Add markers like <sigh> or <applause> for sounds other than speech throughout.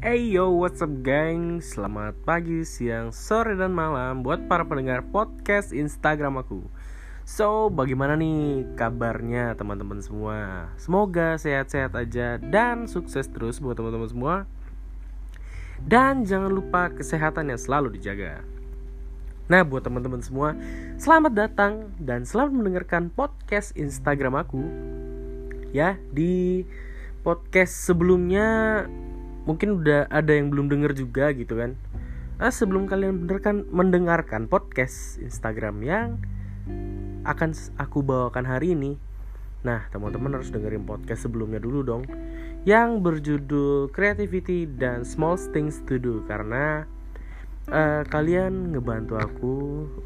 Hey yo, what's up gang? Selamat pagi, siang, sore, dan malam buat para pendengar podcast Instagram aku So, bagaimana nih kabarnya teman-teman semua? Semoga sehat-sehat aja dan sukses terus buat teman-teman semua Dan jangan lupa kesehatan yang selalu dijaga Nah, buat teman-teman semua, selamat datang dan selamat mendengarkan podcast Instagram aku Ya, di podcast sebelumnya mungkin udah ada yang belum denger juga gitu kan. Nah, sebelum kalian mendengarkan mendengarkan podcast Instagram yang akan aku bawakan hari ini. Nah teman-teman harus dengerin podcast sebelumnya dulu dong. Yang berjudul creativity dan small things to do. Karena uh, kalian ngebantu aku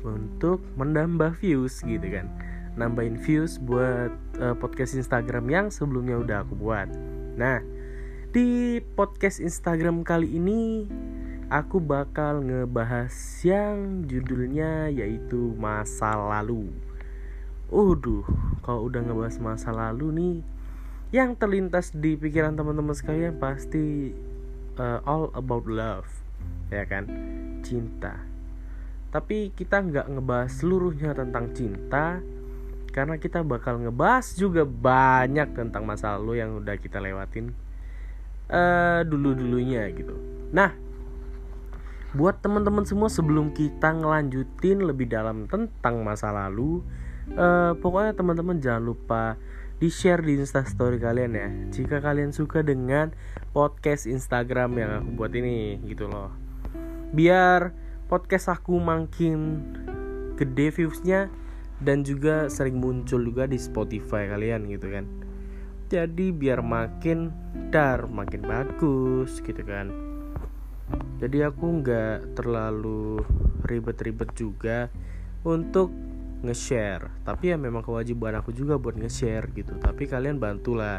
untuk menambah views gitu kan. Nambahin views buat uh, podcast Instagram yang sebelumnya udah aku buat. Nah di podcast Instagram kali ini aku bakal ngebahas yang judulnya yaitu masa lalu. Uduh, kalau udah ngebahas masa lalu nih, yang terlintas di pikiran teman-teman sekalian pasti uh, all about love, ya kan? Cinta. Tapi kita nggak ngebahas seluruhnya tentang cinta, karena kita bakal ngebahas juga banyak tentang masa lalu yang udah kita lewatin uh, dulu-dulunya gitu. Nah, buat teman-teman semua sebelum kita ngelanjutin lebih dalam tentang masa lalu, uh, pokoknya teman-teman jangan lupa di share di instastory kalian ya. Jika kalian suka dengan podcast Instagram yang aku buat ini gitu loh. Biar podcast aku makin gede viewsnya dan juga sering muncul juga di Spotify kalian gitu kan jadi biar makin dar makin bagus gitu kan. Jadi aku nggak terlalu ribet-ribet juga untuk nge-share. Tapi ya memang kewajiban aku juga buat nge-share gitu. Tapi kalian bantulah.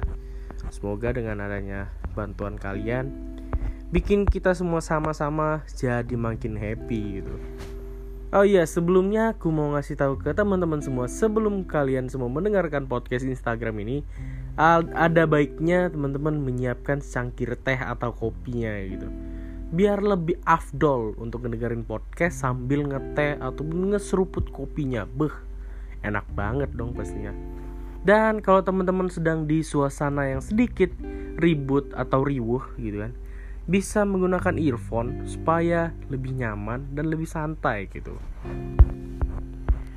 Semoga dengan adanya bantuan kalian bikin kita semua sama-sama jadi makin happy gitu. Oh iya, sebelumnya aku mau ngasih tahu ke teman-teman semua sebelum kalian semua mendengarkan podcast Instagram ini, ada baiknya teman-teman menyiapkan secangkir teh atau kopinya gitu. Biar lebih afdol untuk ngedengerin podcast sambil ngeteh atau ngeseruput kopinya. Beh enak banget dong pastinya. Dan kalau teman-teman sedang di suasana yang sedikit ribut atau riuh gitu kan bisa menggunakan earphone supaya lebih nyaman dan lebih santai gitu.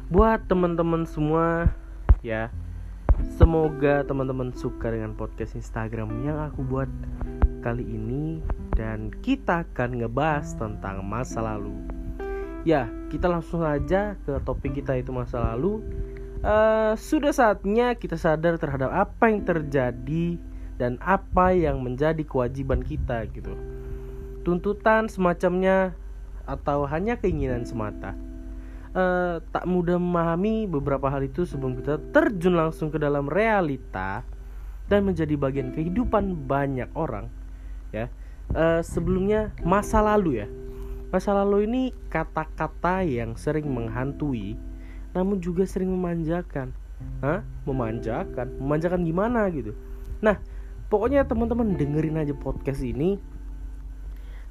Buat teman-teman semua ya Semoga teman-teman suka dengan podcast Instagram yang aku buat kali ini dan kita akan ngebahas tentang masa lalu. Ya, kita langsung aja ke topik kita itu masa lalu. Uh, sudah saatnya kita sadar terhadap apa yang terjadi dan apa yang menjadi kewajiban kita gitu. Tuntutan semacamnya atau hanya keinginan semata uh, tak mudah memahami beberapa hal itu sebelum kita terjun langsung ke dalam realita dan menjadi bagian kehidupan banyak orang ya. Uh, sebelumnya masa lalu ya. Masa lalu ini kata-kata yang sering menghantui namun juga sering memanjakan. Hah? memanjakan? Memanjakan gimana gitu? Nah pokoknya teman-teman dengerin aja podcast ini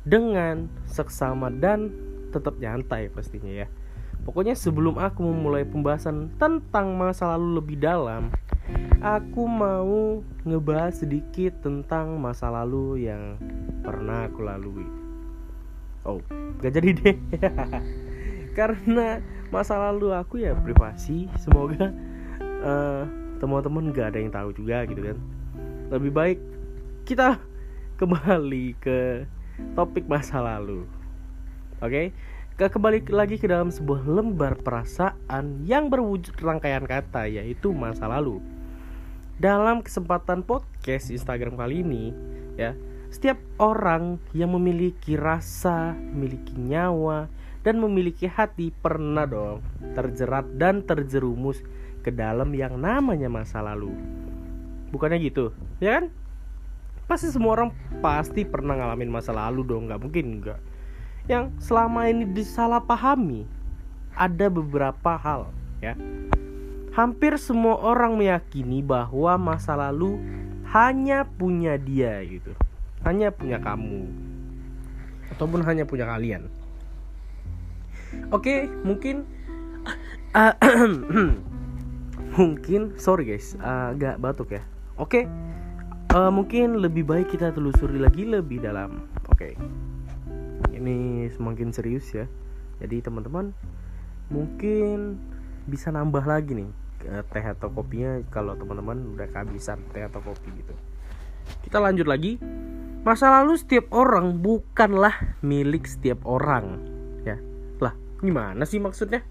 dengan seksama dan tetap nyantai pastinya ya Pokoknya sebelum aku memulai pembahasan tentang masa lalu lebih dalam, aku mau ngebahas sedikit tentang masa lalu yang pernah aku lalui. Oh, gak jadi deh. <laughs> Karena masa lalu aku ya privasi, semoga uh, teman-teman gak ada yang tahu juga gitu kan. Lebih baik kita <laughs> kembali ke topik masa lalu. Oke, okay? Kembali lagi ke dalam sebuah lembar perasaan yang berwujud rangkaian kata yaitu masa lalu. Dalam kesempatan podcast Instagram kali ini, ya, setiap orang yang memiliki rasa, memiliki nyawa, dan memiliki hati pernah dong terjerat dan terjerumus ke dalam yang namanya masa lalu. Bukannya gitu, ya kan? Pasti semua orang pasti pernah ngalamin masa lalu dong, nggak mungkin nggak yang selama ini disalahpahami ada beberapa hal ya. Hampir semua orang meyakini bahwa masa lalu hanya punya dia gitu. Hanya punya kamu. ataupun hanya punya kalian. Oke, mungkin <clears throat> mungkin sorry guys, agak batuk ya. Oke, uh, mungkin lebih baik kita telusuri lagi lebih dalam. Oke, ini semakin serius ya. Jadi teman-teman mungkin bisa nambah lagi nih teh atau kopinya kalau teman-teman udah kehabisan teh atau kopi gitu. Kita lanjut lagi. Masa lalu setiap orang bukanlah milik setiap orang, ya. Lah, gimana sih maksudnya?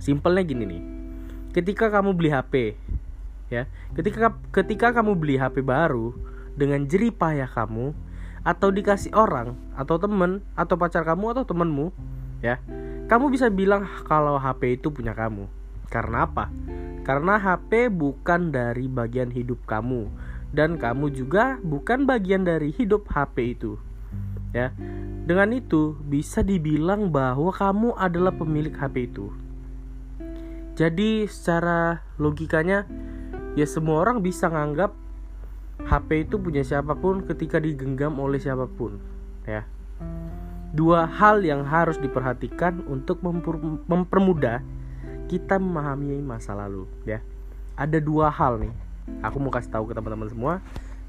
Simpelnya gini nih. Ketika kamu beli HP, ya. Ketika ketika kamu beli HP baru dengan jerih payah kamu atau dikasih orang atau temen atau pacar kamu atau temenmu, ya. Kamu bisa bilang kalau HP itu punya kamu. Karena apa? Karena HP bukan dari bagian hidup kamu dan kamu juga bukan bagian dari hidup HP itu. Ya. Dengan itu bisa dibilang bahwa kamu adalah pemilik HP itu. Jadi secara logikanya ya semua orang bisa nganggap HP itu punya siapa pun ketika digenggam oleh siapa pun, ya. Dua hal yang harus diperhatikan untuk mempermudah kita memahami masa lalu, ya. Ada dua hal nih aku mau kasih tahu ke teman-teman semua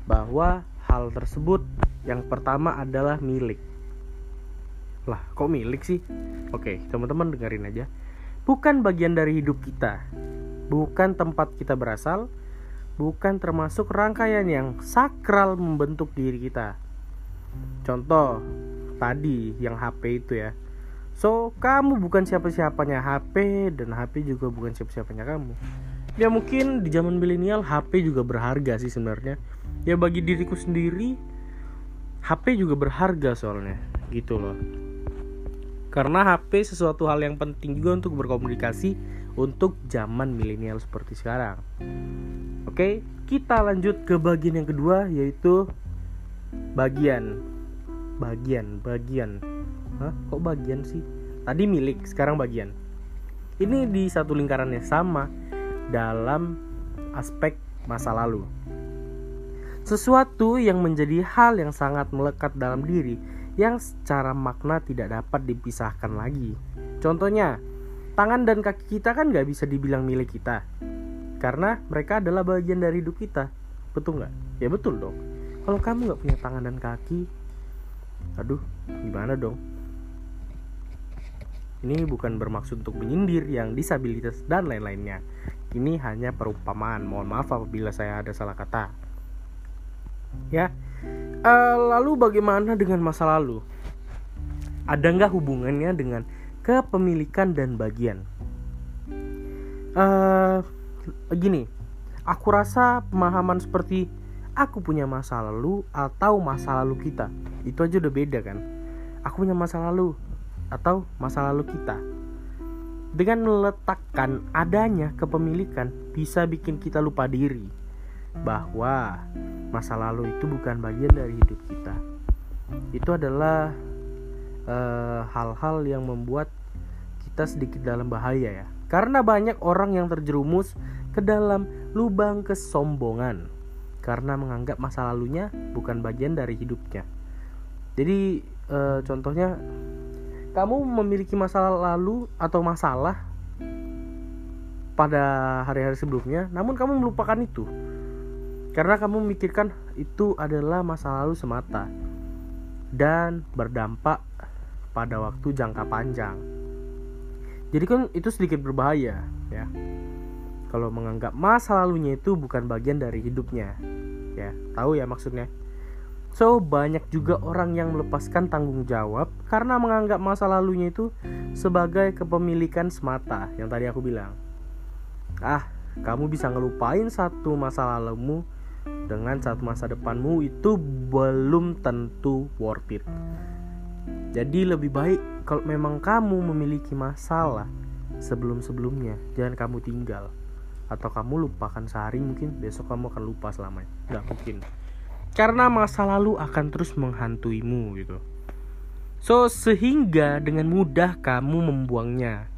bahwa hal tersebut yang pertama adalah milik. Lah, kok milik sih? Oke, teman-teman dengerin aja. Bukan bagian dari hidup kita. Bukan tempat kita berasal, bukan termasuk rangkaian yang sakral membentuk diri kita. Contoh tadi yang HP itu ya. So, kamu bukan siapa-siapanya HP dan HP juga bukan siapa-siapanya kamu ya mungkin di zaman milenial HP juga berharga sih sebenarnya ya bagi diriku sendiri HP juga berharga soalnya gitu loh karena HP sesuatu hal yang penting juga untuk berkomunikasi untuk zaman milenial seperti sekarang. Oke kita lanjut ke bagian yang kedua yaitu bagian. Bagian bagian. Hah? kok bagian sih? Tadi milik sekarang bagian. Ini di satu lingkaran yang sama dalam aspek masa lalu. Sesuatu yang menjadi hal yang sangat melekat dalam diri yang secara makna tidak dapat dipisahkan lagi. Contohnya, tangan dan kaki kita kan nggak bisa dibilang milik kita. Karena mereka adalah bagian dari hidup kita. Betul nggak? Ya betul dong. Kalau kamu nggak punya tangan dan kaki, aduh, gimana dong? Ini bukan bermaksud untuk menyindir yang disabilitas dan lain-lainnya. Ini hanya perumpamaan. Mohon maaf apabila saya ada salah kata. Ya. Uh, lalu bagaimana dengan masa lalu? Ada nggak hubungannya dengan kepemilikan dan bagian? Uh, gini, aku rasa pemahaman seperti aku punya masa lalu atau masa lalu kita itu aja udah beda kan. Aku punya masa lalu atau masa lalu kita dengan meletakkan adanya kepemilikan bisa bikin kita lupa diri bahwa masa lalu itu bukan bagian dari hidup kita. Itu adalah eh, hal-hal uh, yang membuat kita sedikit dalam bahaya ya. Karena banyak orang yang terjerumus ke dalam lubang kesombongan karena menganggap masa lalunya bukan bagian dari hidupnya. Jadi uh, contohnya kamu memiliki masalah lalu atau masalah pada hari-hari sebelumnya, namun kamu melupakan itu karena kamu memikirkan itu adalah masa lalu semata dan berdampak pada waktu jangka panjang. Jadi kan itu sedikit berbahaya ya. Kalau menganggap masa lalunya itu bukan bagian dari hidupnya. Ya, tahu ya maksudnya. So, banyak juga orang yang melepaskan tanggung jawab karena menganggap masa lalunya itu sebagai kepemilikan semata, yang tadi aku bilang. Ah, kamu bisa ngelupain satu masa lalumu dengan satu masa depanmu itu belum tentu worth it. Jadi lebih baik kalau memang kamu memiliki masalah sebelum-sebelumnya, jangan kamu tinggal atau kamu lupakan sehari mungkin besok kamu akan lupa selamanya. Nggak mungkin karena masa lalu akan terus menghantuimu gitu. So sehingga dengan mudah kamu membuangnya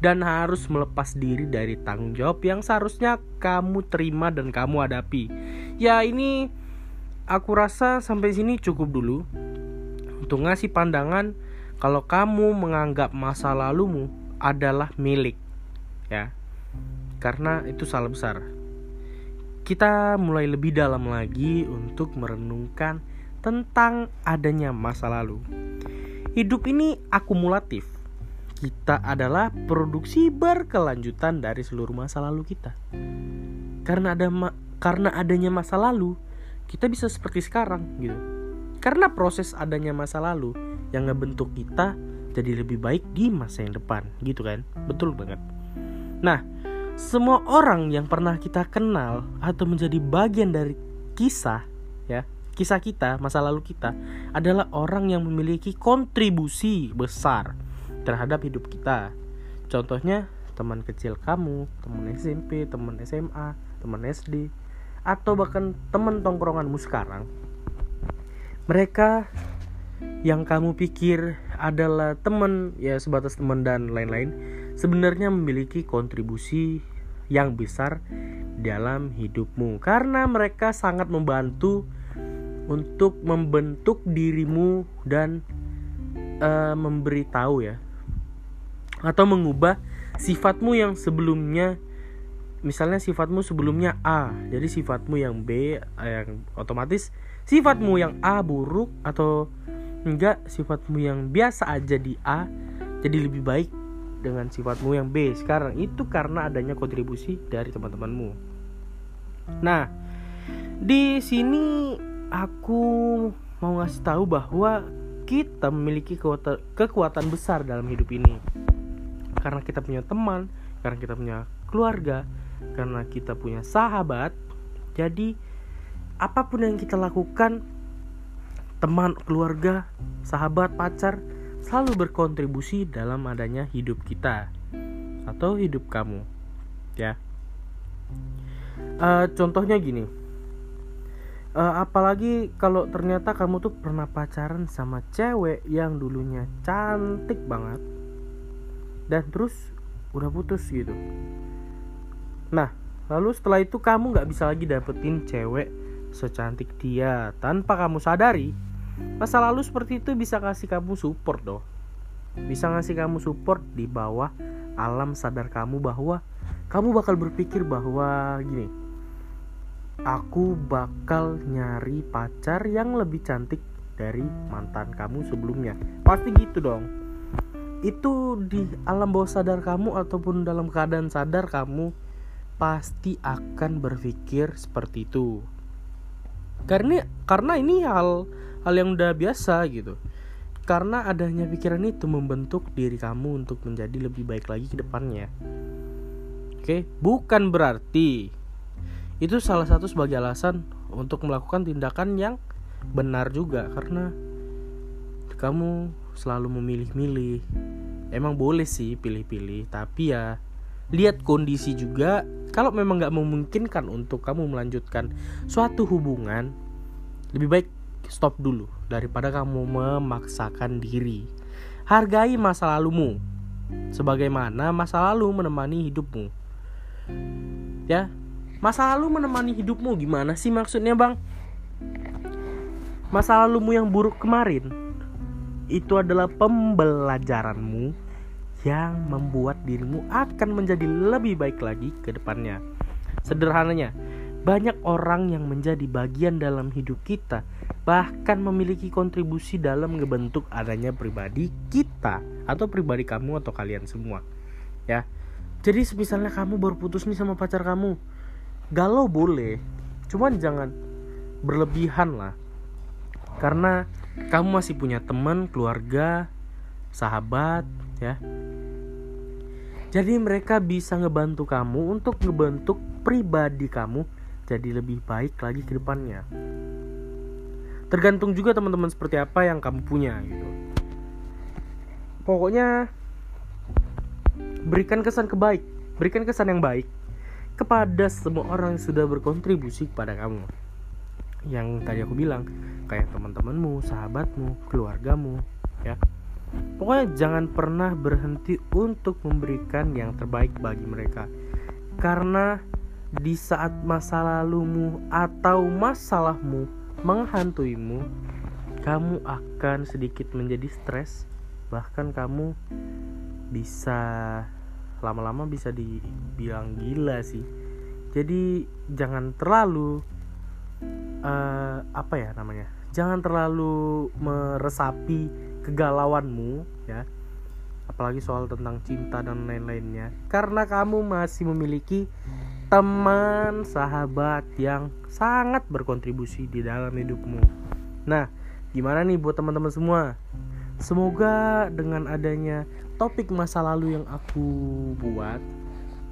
dan harus melepas diri dari tanggung jawab yang seharusnya kamu terima dan kamu hadapi. Ya ini aku rasa sampai sini cukup dulu. untuk ngasih pandangan kalau kamu menganggap masa lalumu adalah milik ya karena itu salah besar kita mulai lebih dalam lagi untuk merenungkan tentang adanya masa lalu hidup ini akumulatif kita adalah produksi berkelanjutan dari seluruh masa lalu kita. Karena ada ma karena adanya masa lalu kita bisa seperti sekarang gitu. Karena proses adanya masa lalu yang ngebentuk kita jadi lebih baik di masa yang depan gitu kan? Betul banget. Nah semua orang yang pernah kita kenal atau menjadi bagian dari kisah ya kisah kita masa lalu kita adalah orang yang memiliki kontribusi besar terhadap hidup kita. Contohnya teman kecil kamu teman SMP teman SMA teman SD atau bahkan teman tongkronganmu sekarang. Mereka yang kamu pikir adalah teman ya sebatas teman dan lain-lain sebenarnya memiliki kontribusi yang besar dalam hidupmu. Karena mereka sangat membantu untuk membentuk dirimu dan uh, memberitahu ya atau mengubah sifatmu yang sebelumnya. Misalnya sifatmu sebelumnya A. Jadi sifatmu yang B yang otomatis sifatmu yang A buruk atau enggak sifatmu yang biasa aja di A jadi lebih baik dengan sifatmu yang B. Sekarang itu karena adanya kontribusi dari teman-temanmu. Nah di sini aku mau ngasih tahu bahwa kita memiliki kekuatan besar dalam hidup ini karena kita punya teman karena kita punya keluarga karena kita punya sahabat jadi apa pun yang kita lakukan teman keluarga sahabat pacar selalu berkontribusi dalam adanya hidup kita atau hidup kamu ya. Uh, contohnya gini. Uh, apalagi kalau ternyata kamu tuh pernah pacaran sama cewek yang dulunya cantik banget dan terus udah putus gitu. Nah lalu setelah itu kamu nggak bisa lagi dapetin cewek secantik dia tanpa kamu sadari. Masa lalu seperti itu bisa kasih kamu support doh bisa ngasih kamu support di bawah alam sadar kamu bahwa kamu bakal berpikir bahwa gini aku bakal nyari pacar yang lebih cantik dari mantan kamu sebelumnya. Pasti gitu dong itu di alam bawah sadar kamu ataupun dalam keadaan sadar kamu pasti akan berpikir seperti itu. Karena karena ini hal hal yang udah biasa gitu. Karena adanya pikiran itu membentuk diri kamu untuk menjadi lebih baik lagi ke depannya. Oke? Bukan berarti itu salah satu sebagai alasan untuk melakukan tindakan yang benar juga. Karena kamu selalu memilih-milih. Emang boleh sih pilih-pilih tapi ya lihat kondisi juga. Kalau memang nggak memungkinkan untuk kamu melanjutkan suatu hubungan lebih baik stop dulu daripada kamu memaksakan diri. Hargai masa lalumu sebagaimana masa lalu menemani hidupmu. Ya masa lalu menemani hidupmu gimana sih maksudnya bang? Masa lalumu yang buruk kemarin itu adalah pembelajaranmu yang membuat dirimu akan menjadi lebih baik lagi ke depannya. Sederhananya, banyak orang yang menjadi bagian dalam hidup kita bahkan memiliki kontribusi dalam ngebentuk adanya pribadi kita atau pribadi kamu atau kalian semua. Ya. Jadi misalnya kamu baru putus nih sama pacar kamu, galau boleh, cuman jangan berlebihan lah. Karena kamu masih punya teman, keluarga, sahabat, ya. Jadi mereka bisa ngebantu kamu untuk ngebentuk pribadi kamu jadi lebih baik lagi ke depannya. Tergantung juga teman-teman seperti apa yang kamu punya gitu. Pokoknya berikan kesan kebaik, berikan kesan yang baik kepada semua orang yang sudah berkontribusi kepada kamu yang tadi aku bilang kayak teman-temanmu, sahabatmu, keluargamu, ya. Pokoknya jangan pernah berhenti untuk memberikan yang terbaik bagi mereka. Karena di saat masa lalumu atau masalahmu menghantuimu, kamu akan sedikit menjadi stres bahkan kamu bisa lama-lama bisa dibilang gila sih jadi jangan terlalu uh, apa ya namanya? Jangan terlalu meresapi kegalauanmu ya. Apalagi soal tentang cinta dan lain-lainnya. Karena kamu masih memiliki teman sahabat yang sangat berkontribusi di dalam hidupmu. Nah gimana nih buat teman-teman semua? Semoga dengan adanya topik masa lalu yang aku buat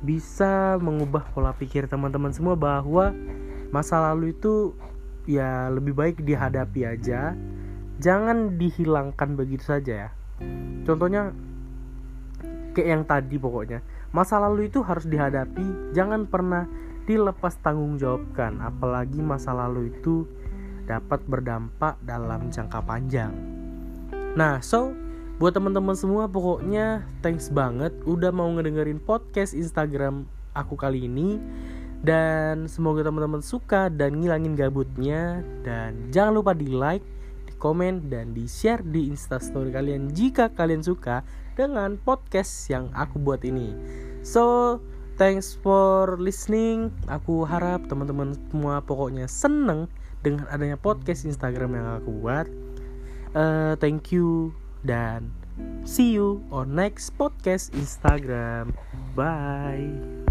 bisa mengubah pola pikir teman-teman semua bahwa masa lalu itu ya lebih baik dihadapi aja. Jangan dihilangkan begitu saja ya. Contohnya kayak yang tadi pokoknya masa lalu itu harus dihadapi jangan pernah dilepas tanggung jawabkan apalagi masa lalu itu dapat berdampak dalam jangka panjang. Nah so buat teman-teman semua pokoknya thanks banget udah mau ngedengerin podcast Instagram aku kali ini dan semoga teman-teman suka dan ngilangin gabutnya. Dan jangan lupa di like di komen dan di share di instastory kalian jika kalian suka dengan podcast yang aku buat ini. So thanks for listening. Aku harap teman-teman semua pokoknya seneng dengan adanya podcast instagram yang aku buat. Uh, thank you dan see you on next podcast instagram. Bye